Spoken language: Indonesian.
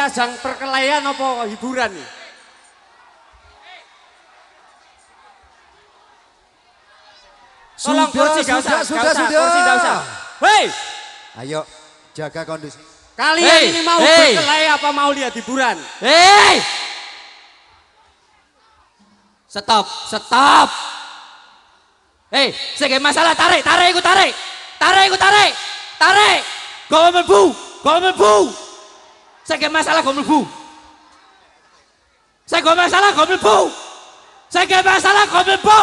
ajang perkelahian apa hiburan nih? Tolong Sudah, kursi gak usah, sudah, sudah, kursi gak usah. Hei, Ayo, jaga kondisi. kalian Hei, ini mau hei. berkelahi apa mau lihat hiburan? Hei! Stop, stop. Hei, saya masalah tarik, tarik, ikut tarik. Tarik, ikut tarik. Tarik. Gue melbu, gue melbu. Saya masalah gue melbu. Saya gue masalah gue melbu. Saya masalah gue melbu.